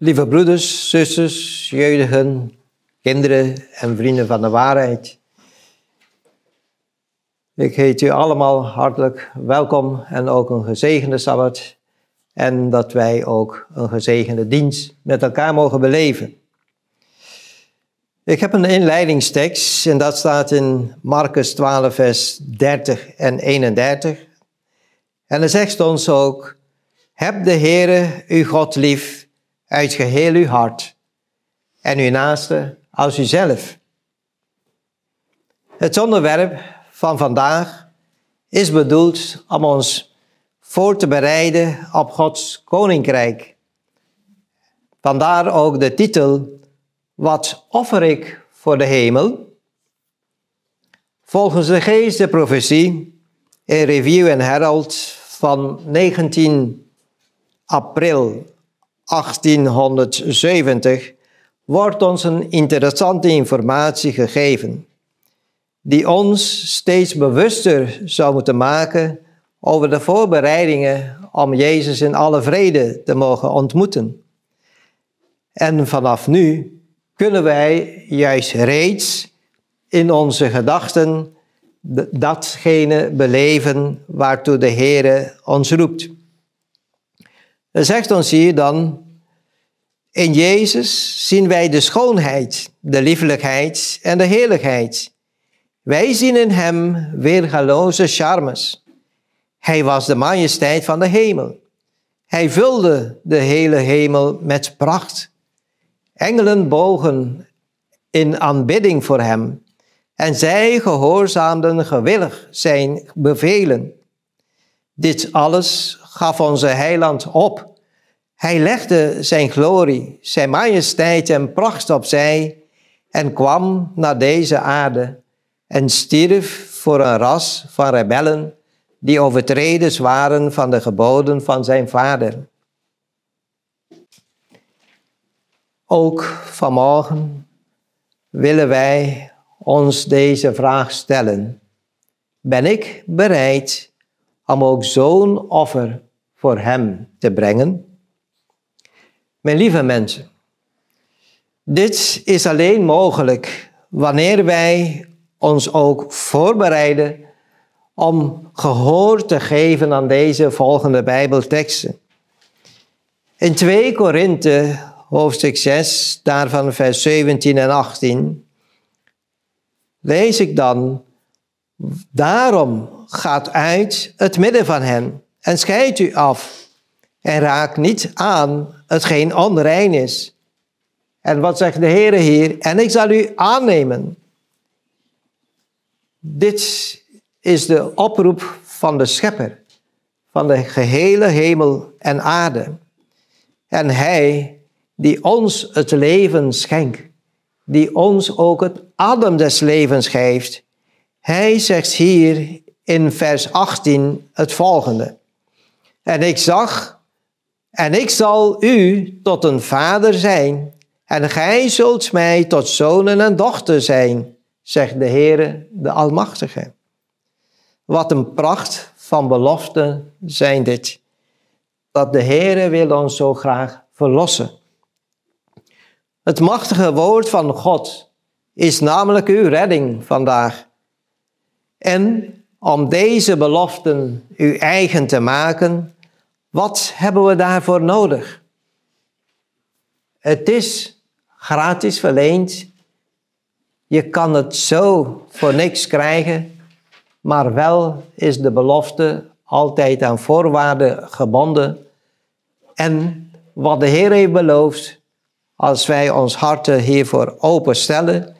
Lieve broeders, zusters, jeugdigen, kinderen en vrienden van de waarheid. Ik heet u allemaal hartelijk welkom en ook een gezegende Sabbat. En dat wij ook een gezegende dienst met elkaar mogen beleven. Ik heb een inleidingstekst en dat staat in Marcus 12, vers 30 en 31. En dan zegt ons ook, heb de Heere uw God lief uit geheel uw hart en uw naaste als uzelf. Het onderwerp van vandaag is bedoeld om ons voor te bereiden op Gods koninkrijk. Vandaar ook de titel Wat offer ik voor de hemel? Volgens de geest de profetie in Review en Herald van 19 april 1870 wordt ons een interessante informatie gegeven, die ons steeds bewuster zou moeten maken over de voorbereidingen om Jezus in alle vrede te mogen ontmoeten. En vanaf nu kunnen wij juist reeds in onze gedachten datgene beleven waartoe de Heere ons roept. Zegt ons hier dan, in Jezus zien wij de schoonheid, de liefelijkheid en de heerlijkheid. Wij zien in Hem weergaloze charmes. Hij was de majesteit van de hemel. Hij vulde de hele hemel met pracht. Engelen bogen in aanbidding voor Hem en zij gehoorzaamden gewillig zijn bevelen. Dit alles gaf onze heiland op. Hij legde zijn glorie, zijn majesteit en pracht opzij en kwam naar deze aarde en stierf voor een ras van rebellen die overtreders waren van de geboden van zijn vader. Ook vanmorgen willen wij ons deze vraag stellen. Ben ik bereid om ook zo'n offer voor Hem te brengen? Mijn lieve mensen, dit is alleen mogelijk wanneer wij ons ook voorbereiden om gehoor te geven aan deze volgende Bijbelteksten. In 2 Korinthe, hoofdstuk 6, daarvan vers 17 en 18, lees ik dan, daarom gaat uit het midden van hen en scheidt u af en raakt niet aan hetgeen onrein is. En wat zegt de Heer hier? En ik zal u aannemen. Dit is de oproep van de Schepper, van de gehele hemel en aarde. En Hij die ons het leven schenkt, die ons ook het adem des levens geeft. Hij zegt hier in vers 18 het volgende. En ik zag, en ik zal u tot een vader zijn, en gij zult mij tot zonen en dochter zijn, zegt de Heere, de Almachtige. Wat een pracht van beloften zijn dit. Dat de Heere wil ons zo graag verlossen. Het machtige woord van God is namelijk uw redding vandaag. En om deze beloften uw eigen te maken, wat hebben we daarvoor nodig? Het is gratis verleend. Je kan het zo voor niks krijgen, maar wel is de belofte altijd aan voorwaarden gebonden. En wat de Heer heeft beloofd, als wij ons harten hiervoor openstellen,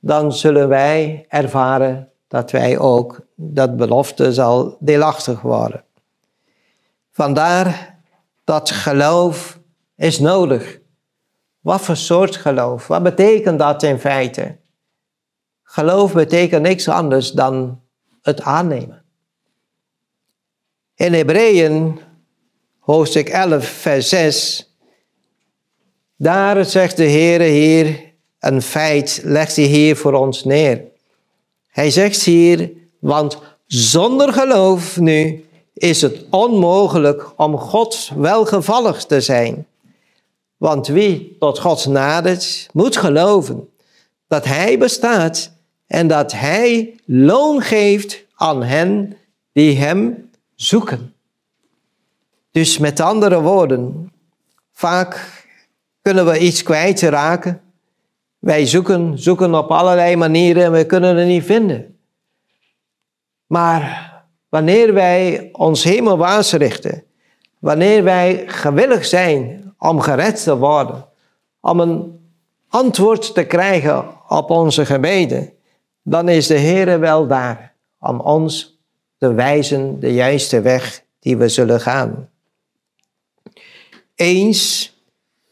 dan zullen wij ervaren dat wij ook dat belofte zal deelachtig worden. Vandaar dat geloof is nodig. Wat voor soort geloof? Wat betekent dat in feite? Geloof betekent niks anders dan het aannemen. In Hebreeën, hoofdstuk 11, vers 6, daar zegt de Heere hier een feit, legt hij hier voor ons neer. Hij zegt hier, want zonder geloof nu is het onmogelijk om God welgevallig te zijn. Want wie tot God nadert, moet geloven dat Hij bestaat en dat Hij loon geeft aan hen die Hem zoeken. Dus met andere woorden, vaak kunnen we iets kwijtraken. Wij zoeken, zoeken op allerlei manieren en we kunnen het niet vinden. Maar wanneer wij ons hemelwaarts richten, wanneer wij gewillig zijn om gered te worden, om een antwoord te krijgen op onze gebeden, dan is de Heer wel daar om ons te wijzen de juiste weg die we zullen gaan. Eens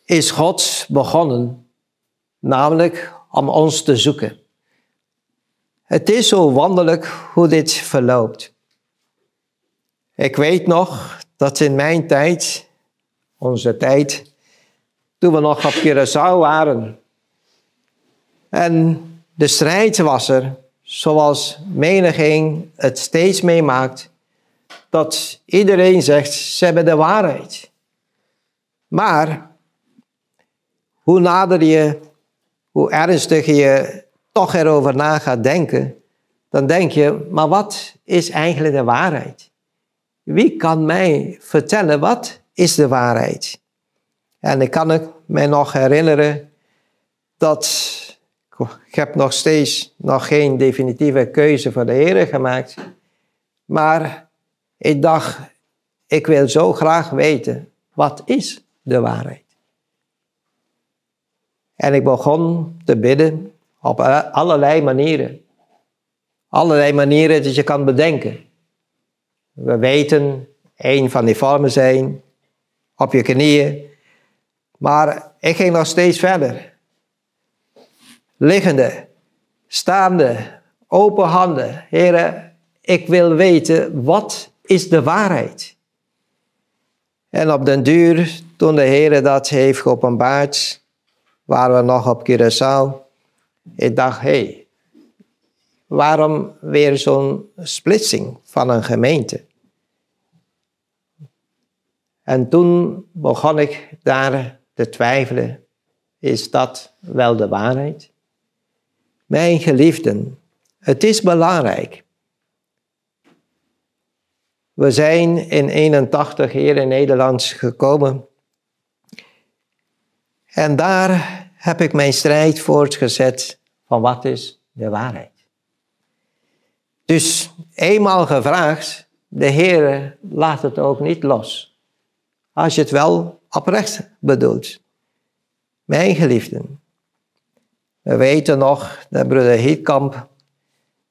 is God begonnen, namelijk om ons te zoeken. Het is zo wonderlijk hoe dit verloopt. Ik weet nog dat in mijn tijd, onze tijd, toen we nog op Curaçao waren. En de strijd was er, zoals menigeen het steeds meemaakt, dat iedereen zegt, ze hebben de waarheid. Maar hoe nader je, hoe ernstiger je toch erover na gaat denken, dan denk je, maar wat is eigenlijk de waarheid? Wie kan mij vertellen wat is de waarheid? En ik kan me nog herinneren dat ik heb nog steeds nog geen definitieve keuze voor de Heer gemaakt. Maar ik dacht, ik wil zo graag weten, wat is de waarheid? En ik begon te bidden op allerlei manieren. Allerlei manieren dat je kan bedenken. We weten, een van die vormen zijn op je knieën. Maar ik ging nog steeds verder. Liggende, staande, open handen. Heren, ik wil weten, wat is de waarheid? En op den duur, toen de Heer dat heeft geopenbaard, waren we nog op Curaçao. Ik dacht, hé, hey, waarom weer zo'n splitsing van een gemeente? En toen begon ik daar te twijfelen, is dat wel de waarheid? Mijn geliefden, het is belangrijk. We zijn in 81 hier in Nederland gekomen. En daar heb ik mijn strijd voortgezet van wat is de waarheid. Dus eenmaal gevraagd, de Heer laat het ook niet los. Als je het wel oprecht bedoelt. Mijn geliefden, we weten nog, dat broeder Hietkamp,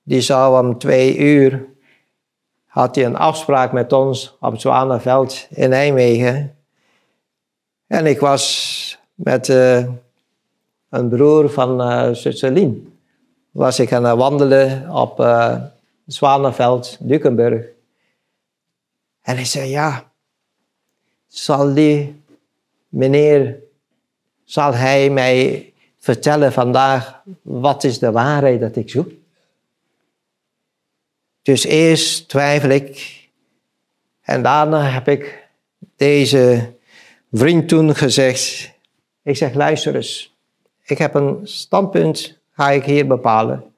die zou om twee uur, had hij een afspraak met ons op Zwanenveld in Nijmegen. En ik was met uh, een broer van uh. Was ik aan het wandelen op uh, Zwanenveld, Dukenburg. En hij zei, ja, zal die meneer, zal hij mij vertellen vandaag wat is de waarheid dat ik zoek? Dus eerst twijfel ik en daarna heb ik deze vriend toen gezegd, ik zeg luister eens, ik heb een standpunt, ga ik hier bepalen.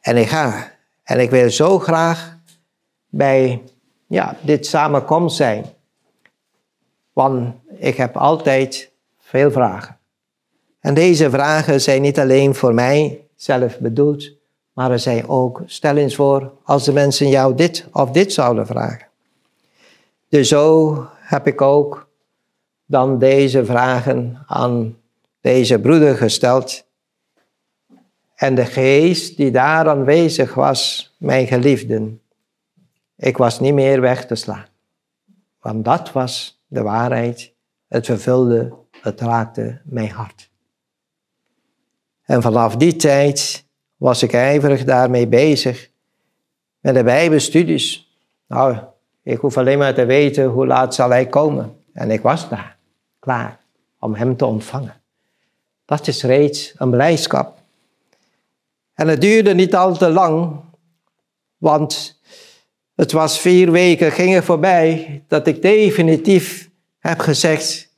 En ik ga. En ik wil zo graag bij ja, dit samenkomst zijn. Want ik heb altijd veel vragen. En deze vragen zijn niet alleen voor mij zelf bedoeld, maar er zijn ook, stel eens voor, als de mensen jou dit of dit zouden vragen. Dus zo heb ik ook dan deze vragen aan deze broeder gesteld. En de geest die daar aanwezig was, mijn geliefden, ik was niet meer weg te slaan. Want dat was de waarheid. Het vervulde, het raakte mijn hart. En vanaf die tijd was ik ijverig daarmee bezig met de Bijbelstudies. Nou, ik hoef alleen maar te weten hoe laat zal hij komen. En ik was daar, klaar om hem te ontvangen. Dat is reeds een blijdschap. En het duurde niet al te lang, want het was vier weken gingen voorbij dat ik definitief heb gezegd,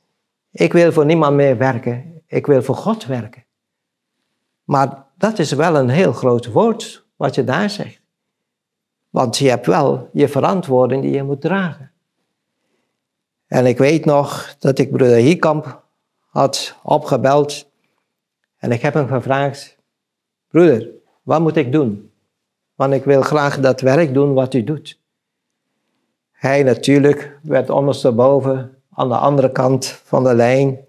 Ik wil voor niemand meer werken. Ik wil voor God werken. Maar dat is wel een heel groot woord wat je daar zegt. Want je hebt wel je verantwoording die je moet dragen. En ik weet nog dat ik broeder Hiekamp had opgebeld. En ik heb hem gevraagd, broeder, wat moet ik doen? Want ik wil graag dat werk doen wat u doet. Hij natuurlijk werd ondersteboven aan de andere kant van de lijn.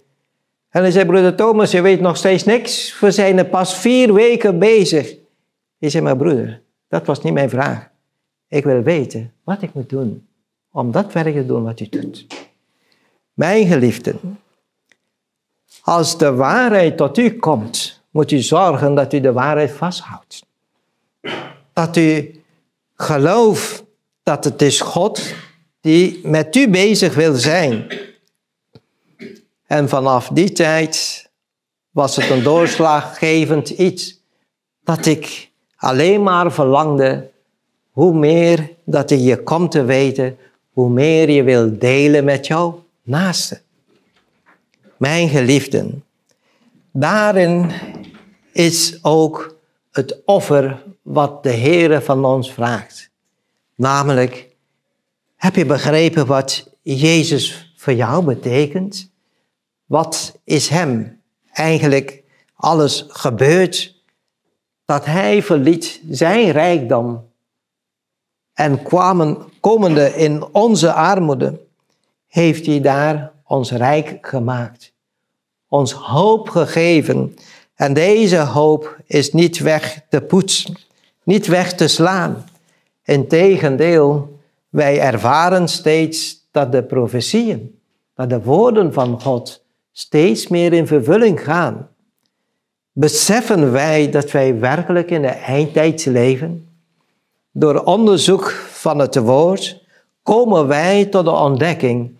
En hij zei, broeder Thomas, je weet nog steeds niks. We zijn er pas vier weken bezig. Ik zei, maar broeder, dat was niet mijn vraag. Ik wil weten wat ik moet doen om dat werk te doen wat u doet. Mijn geliefden, als de waarheid tot u komt, moet u zorgen dat u de waarheid vasthoudt. Dat u gelooft dat het is God die met u bezig wil zijn. En vanaf die tijd was het een doorslaggevend iets. Dat ik alleen maar verlangde, hoe meer dat je komt te weten, hoe meer je wil delen met jou naaste. Mijn geliefden, daarin is ook het offer wat de Heere van ons vraagt. Namelijk, heb je begrepen wat Jezus voor jou betekent? Wat is hem eigenlijk alles gebeurd? Dat hij verliet zijn rijkdom en kwamen, komende in onze armoede, heeft hij daar ons rijk gemaakt. Ons hoop gegeven. En deze hoop is niet weg te poetsen, niet weg te slaan. Integendeel, wij ervaren steeds dat de profetieën, dat de woorden van God steeds meer in vervulling gaan. Beseffen wij dat wij werkelijk in de eindtijd leven? Door onderzoek van het woord komen wij tot de ontdekking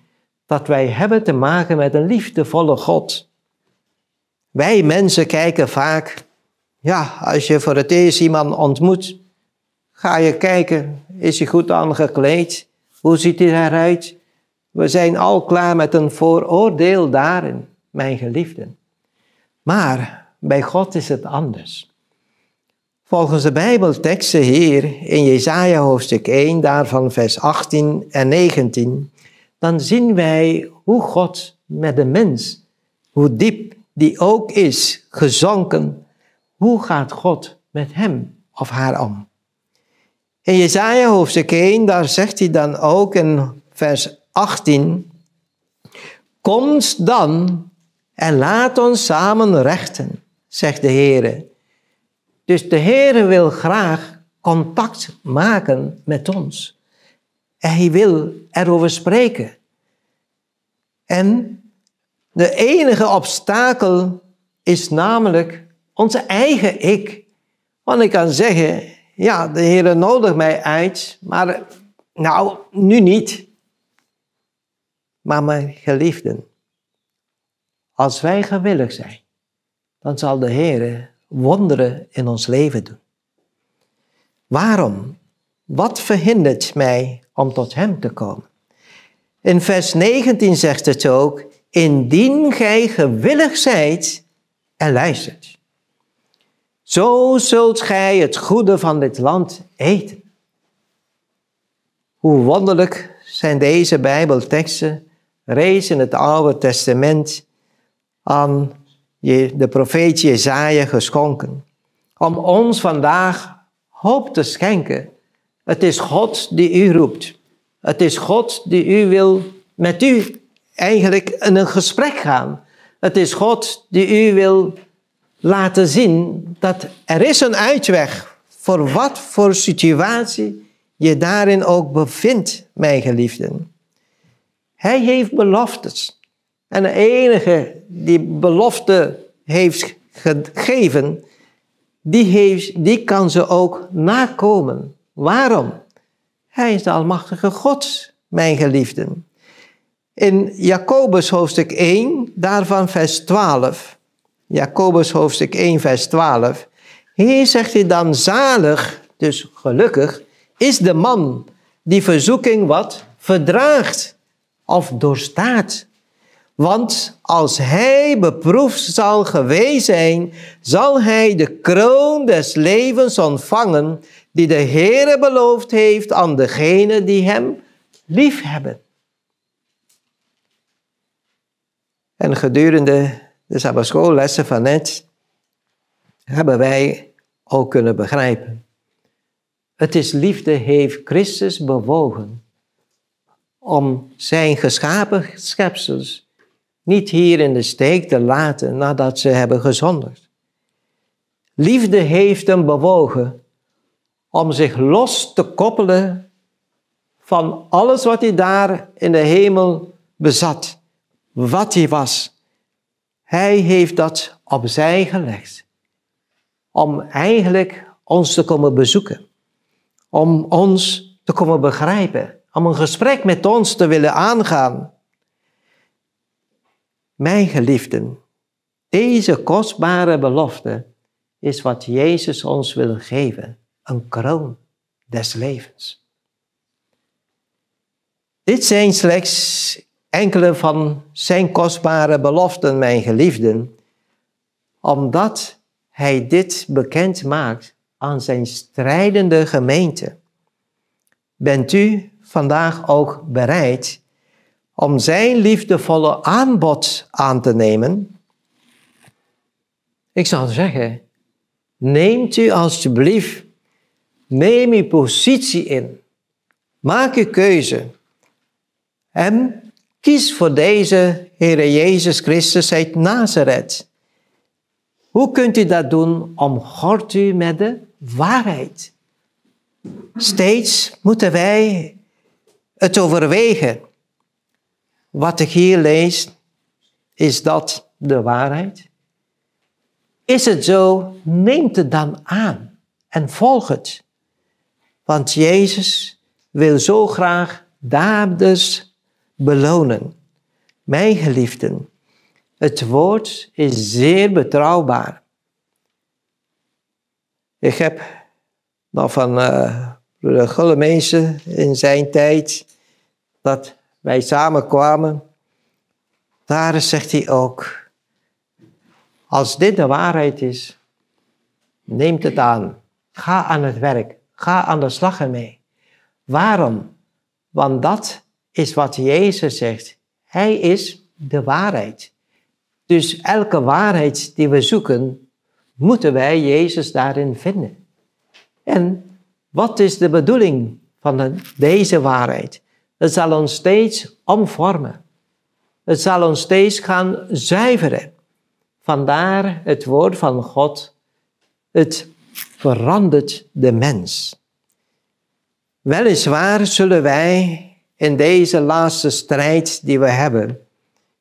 dat wij hebben te maken met een liefdevolle God. Wij mensen kijken vaak, ja, als je voor het eerst iemand ontmoet, ga je kijken, is hij goed aangekleed? Hoe ziet hij eruit? We zijn al klaar met een vooroordeel daarin, mijn geliefden. Maar bij God is het anders. Volgens de Bijbelteksten hier in Jesaja hoofdstuk 1, daarvan vers 18 en 19, dan zien wij hoe God met de mens, hoe diep die ook is, gezonken, hoe gaat God met hem of haar om? In Jesaja hoofdstuk 1, daar zegt hij dan ook in vers 18, Komst dan en laat ons samen rechten, zegt de Heer. Dus de Heer wil graag contact maken met ons. En hij wil erover spreken. En de enige obstakel is namelijk onze eigen ik. Want ik kan zeggen, ja, de Heer nodigt mij uit, maar nou, nu niet. Maar mijn geliefden, als wij gewillig zijn, dan zal de Heer wonderen in ons leven doen. Waarom? Wat verhindert mij om tot Hem te komen? In vers 19 zegt het ook, indien gij gewillig zijt en luistert. Zo zult gij het goede van dit land eten. Hoe wonderlijk zijn deze Bijbelteksten reeds in het Oude Testament aan de profeet Jezaja geschonken. Om ons vandaag hoop te schenken. Het is God die u roept. Het is God die u wil met u eigenlijk in een gesprek gaan. Het is God die u wil laten zien dat er is een uitweg voor wat voor situatie je daarin ook bevindt, mijn geliefden. Hij heeft beloftes. En de enige die belofte heeft gegeven, die, heeft, die kan ze ook nakomen. Waarom? Hij is de Almachtige God, mijn geliefden. In Jacobus hoofdstuk 1, daarvan vers 12. Jacobus hoofdstuk 1, vers 12. Hier zegt hij dan zalig, dus gelukkig, is de man die verzoeking wat verdraagt of doorstaat. Want als hij beproefd zal geweest zijn, zal hij de kroon des levens ontvangen, die de Heere beloofd heeft aan degenen die hem liefhebben. En gedurende de Sabbatschoollessen van net hebben wij ook kunnen begrijpen. Het is liefde heeft Christus bewogen om zijn geschapen schepsels niet hier in de steek te laten nadat ze hebben gezondigd. Liefde heeft hem bewogen om zich los te koppelen van alles wat hij daar in de hemel bezat, wat hij was. Hij heeft dat opzij gelegd om eigenlijk ons te komen bezoeken, om ons te komen begrijpen, om een gesprek met ons te willen aangaan. Mijn geliefden, deze kostbare belofte is wat Jezus ons wil geven, een kroon des levens. Dit zijn slechts enkele van zijn kostbare beloften, mijn geliefden, omdat hij dit bekend maakt aan zijn strijdende gemeente. Bent u vandaag ook bereid om zijn liefdevolle aanbod aan te nemen? Ik zal zeggen, neemt u alsjeblieft, neem uw positie in. Maak uw keuze. En kies voor deze Heer Jezus Christus uit Nazareth. Hoe kunt u dat doen? Omgort u met de waarheid. Steeds moeten wij het overwegen. Wat ik hier lees, is dat de waarheid? Is het zo, neem het dan aan en volg het. Want Jezus wil zo graag daders belonen. Mijn geliefden, het woord is zeer betrouwbaar. Ik heb nog van uh, broeder Gullemeese in zijn tijd, dat wij samenkwamen, daar zegt hij ook, als dit de waarheid is, neemt het aan. Ga aan het werk. Ga aan de slag ermee. Waarom? Want dat is wat Jezus zegt. Hij is de waarheid. Dus elke waarheid die we zoeken, moeten wij Jezus daarin vinden. En wat is de bedoeling van deze waarheid? Het zal ons steeds omvormen. Het zal ons steeds gaan zuiveren. Vandaar het woord van God. Het verandert de mens. Weliswaar zullen wij in deze laatste strijd die we hebben,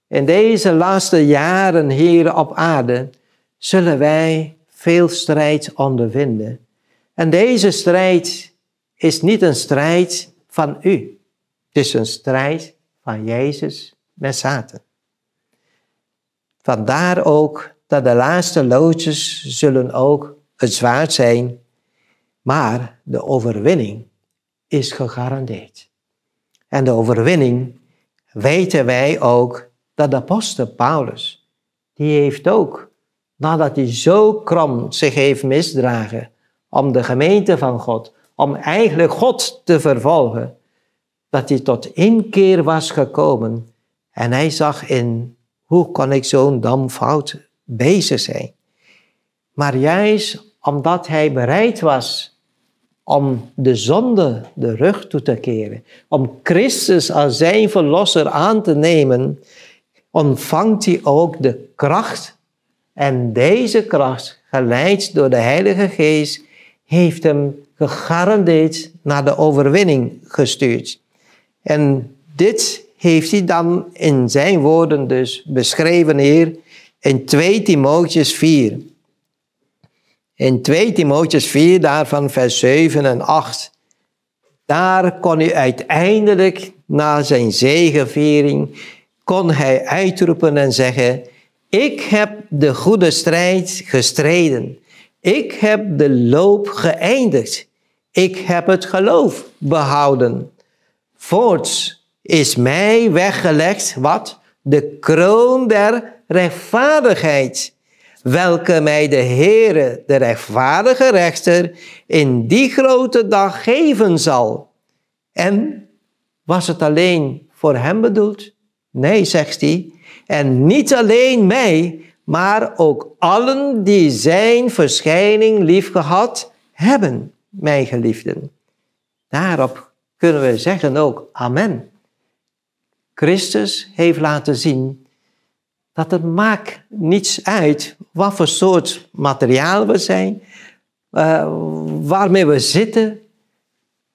in deze laatste jaren hier op aarde, zullen wij veel strijd ondervinden. En deze strijd is niet een strijd van u. Het is een strijd van Jezus met Satan. Vandaar ook dat de laatste loodjes zullen ook het zwaard zijn, maar de overwinning is gegarandeerd. En de overwinning weten wij ook dat de apostel Paulus, die heeft ook, nadat hij zo krom zich heeft misdragen om de gemeente van God, om eigenlijk God te vervolgen, dat hij tot inkeer was gekomen en hij zag in, hoe kan ik zo'n dam fout bezig zijn? Maar juist omdat hij bereid was om de zonde de rug toe te keren, om Christus als zijn verlosser aan te nemen, ontvangt hij ook de kracht. En deze kracht, geleid door de Heilige Geest, heeft hem gegarandeerd naar de overwinning gestuurd. En dit heeft hij dan in zijn woorden dus beschreven hier in 2 Timotheus 4. In 2 Timotheus 4, daarvan vers 7 en 8. Daar kon hij uiteindelijk, na zijn zegeviering, kon hij uitroepen en zeggen, ik heb de goede strijd gestreden. Ik heb de loop geëindigd. Ik heb het geloof behouden. Voorts is mij weggelegd wat? de kroon der rechtvaardigheid, welke mij de Heere, de rechtvaardige rechter, in die grote dag geven zal. En was het alleen voor hem bedoeld? Nee, zegt hij. En niet alleen mij, maar ook allen die zijn verschijning liefgehad hebben, mijn geliefden. Daarop kunnen we zeggen ook amen. Christus heeft laten zien dat het maakt niets uit wat voor soort materiaal we zijn, uh, waarmee we zitten.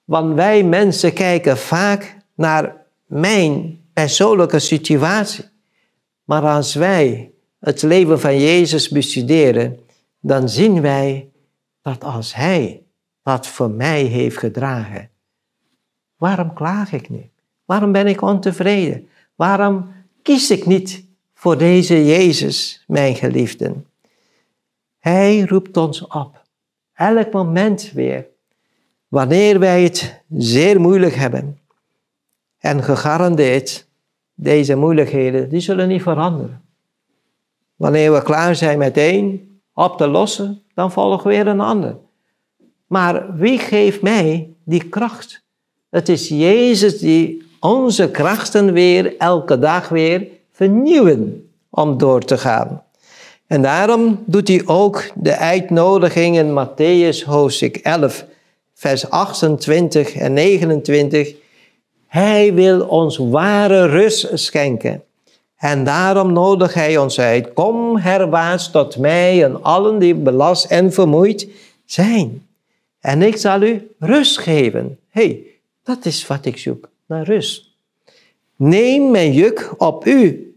Want wij mensen kijken vaak naar mijn persoonlijke situatie. Maar als wij het leven van Jezus bestuderen, dan zien wij dat als Hij dat voor mij heeft gedragen, waarom klaag ik nu? Waarom ben ik ontevreden? Waarom kies ik niet voor deze Jezus, mijn geliefden? Hij roept ons op, elk moment weer, wanneer wij het zeer moeilijk hebben. En gegarandeerd, deze moeilijkheden, die zullen niet veranderen. Wanneer we klaar zijn met één op te lossen, dan volgt weer een ander. Maar wie geeft mij die kracht? Het is Jezus die onze krachten weer elke dag weer vernieuwen om door te gaan. En daarom doet hij ook de uitnodiging in Matthäus hoofdstuk 11, vers 28 en 29. Hij wil ons ware rust schenken. En daarom nodigt hij ons uit. Kom herwaarts tot mij en allen die belast en vermoeid zijn. En ik zal u rust geven. hey, dat is wat ik zoek, naar rust. Neem mijn juk op u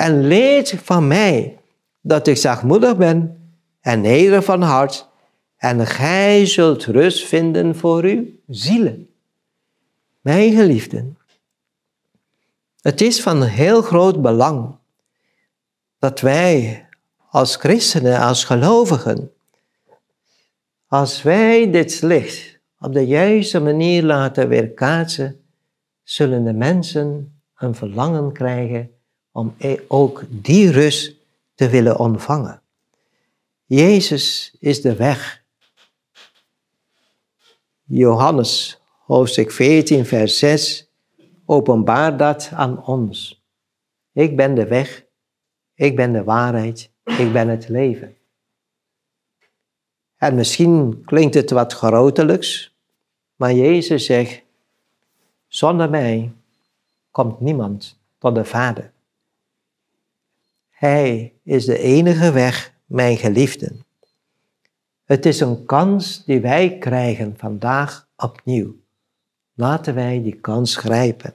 en leer van mij dat ik zachtmoedig ben en nederig van hart en gij zult rust vinden voor uw zielen. Mijn geliefden, het is van heel groot belang dat wij als christenen, als gelovigen, als wij dit licht op de juiste manier laten weerkaatsen, zullen de mensen een verlangen krijgen om e- ook die rust te willen ontvangen. Jezus is de weg. Johannes, hoofdstuk 14, vers 6, openbaart dat aan ons. Ik ben de weg, ik ben de waarheid, ik ben het leven. En misschien klinkt het wat grotelijks, maar Jezus zegt, zonder mij komt niemand tot de Vader. Hij is de enige weg, mijn geliefden. Het is een kans die wij krijgen vandaag opnieuw. Laten wij die kans grijpen.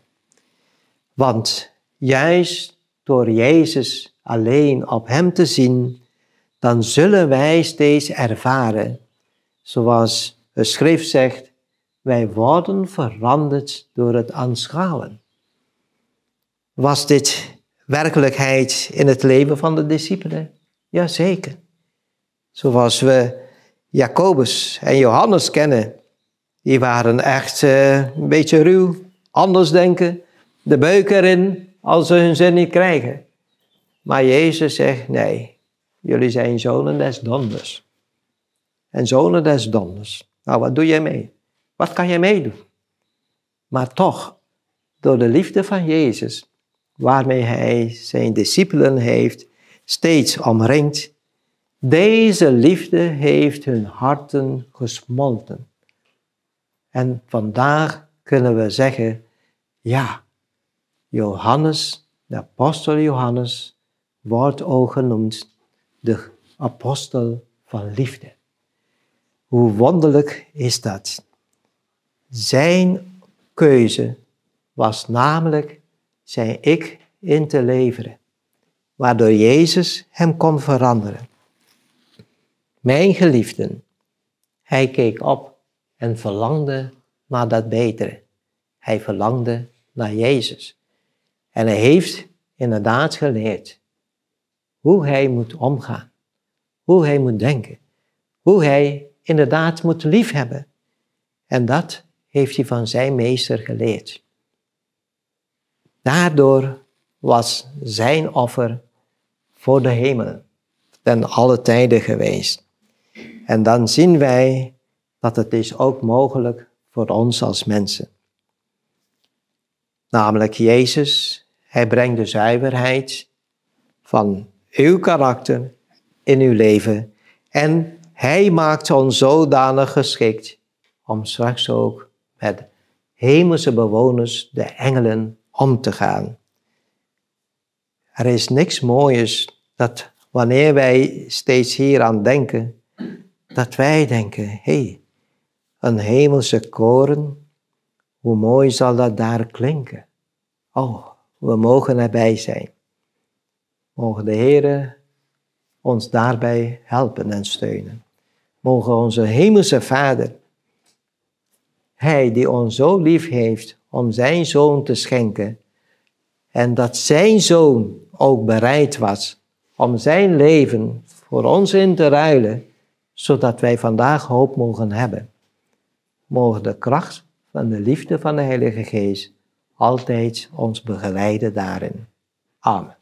Want juist door Jezus alleen op Hem te zien, dan zullen wij steeds ervaren, zoals de schrift zegt, wij worden veranderd door het aanschouwen. Was dit werkelijkheid in het leven van de discipelen? Jazeker. Zoals we Jacobus en Johannes kennen. Die waren echt uh, een beetje ruw, anders denken, de beuk erin als ze hun zin niet krijgen. Maar Jezus zegt, nee, jullie zijn zonen des donders. En zonen des donders. Nou, wat doe jij mee? Wat kan jij meedoen? Maar toch, door de liefde van Jezus waarmee hij zijn discipelen heeft steeds omringd. Deze liefde heeft hun harten gesmolten. En vandaag kunnen we zeggen, ja, Johannes, de apostel Johannes, wordt ook genoemd de apostel van liefde. Hoe wonderlijk is dat? Zijn keuze was namelijk zijn ik in te leveren, waardoor Jezus hem kon veranderen. Mijn geliefden, hij keek op en verlangde naar dat betere. Hij verlangde naar Jezus. En hij heeft inderdaad geleerd hoe hij moet omgaan, hoe hij moet denken, hoe hij inderdaad moet liefhebben. En dat heeft hij van zijn meester geleerd. Daardoor was zijn offer voor de hemel, ten alle tijden geweest. En dan zien wij dat het is ook mogelijk voor ons als mensen. Namelijk Jezus, hij brengt de zuiverheid van uw karakter in uw leven en hij maakt ons zodanig geschikt om straks ook met hemelse bewoners, de engelen, om te gaan. Er is niks moois dat wanneer wij steeds hier aan denken, dat wij denken, hé, hey, een hemelse koren, hoe mooi zal dat daar klinken. Oh, we mogen erbij zijn. Mogen de Heer ons daarbij helpen en steunen. Mogen onze hemelse Vader, Hij die ons zo lief heeft om zijn Zoon te schenken, en dat zijn Zoon ook bereid was om zijn leven voor ons in te ruilen, zodat wij vandaag hoop mogen hebben. Mogen de kracht van de liefde van de Heilige Geest altijd ons begeleiden daarin. Amen.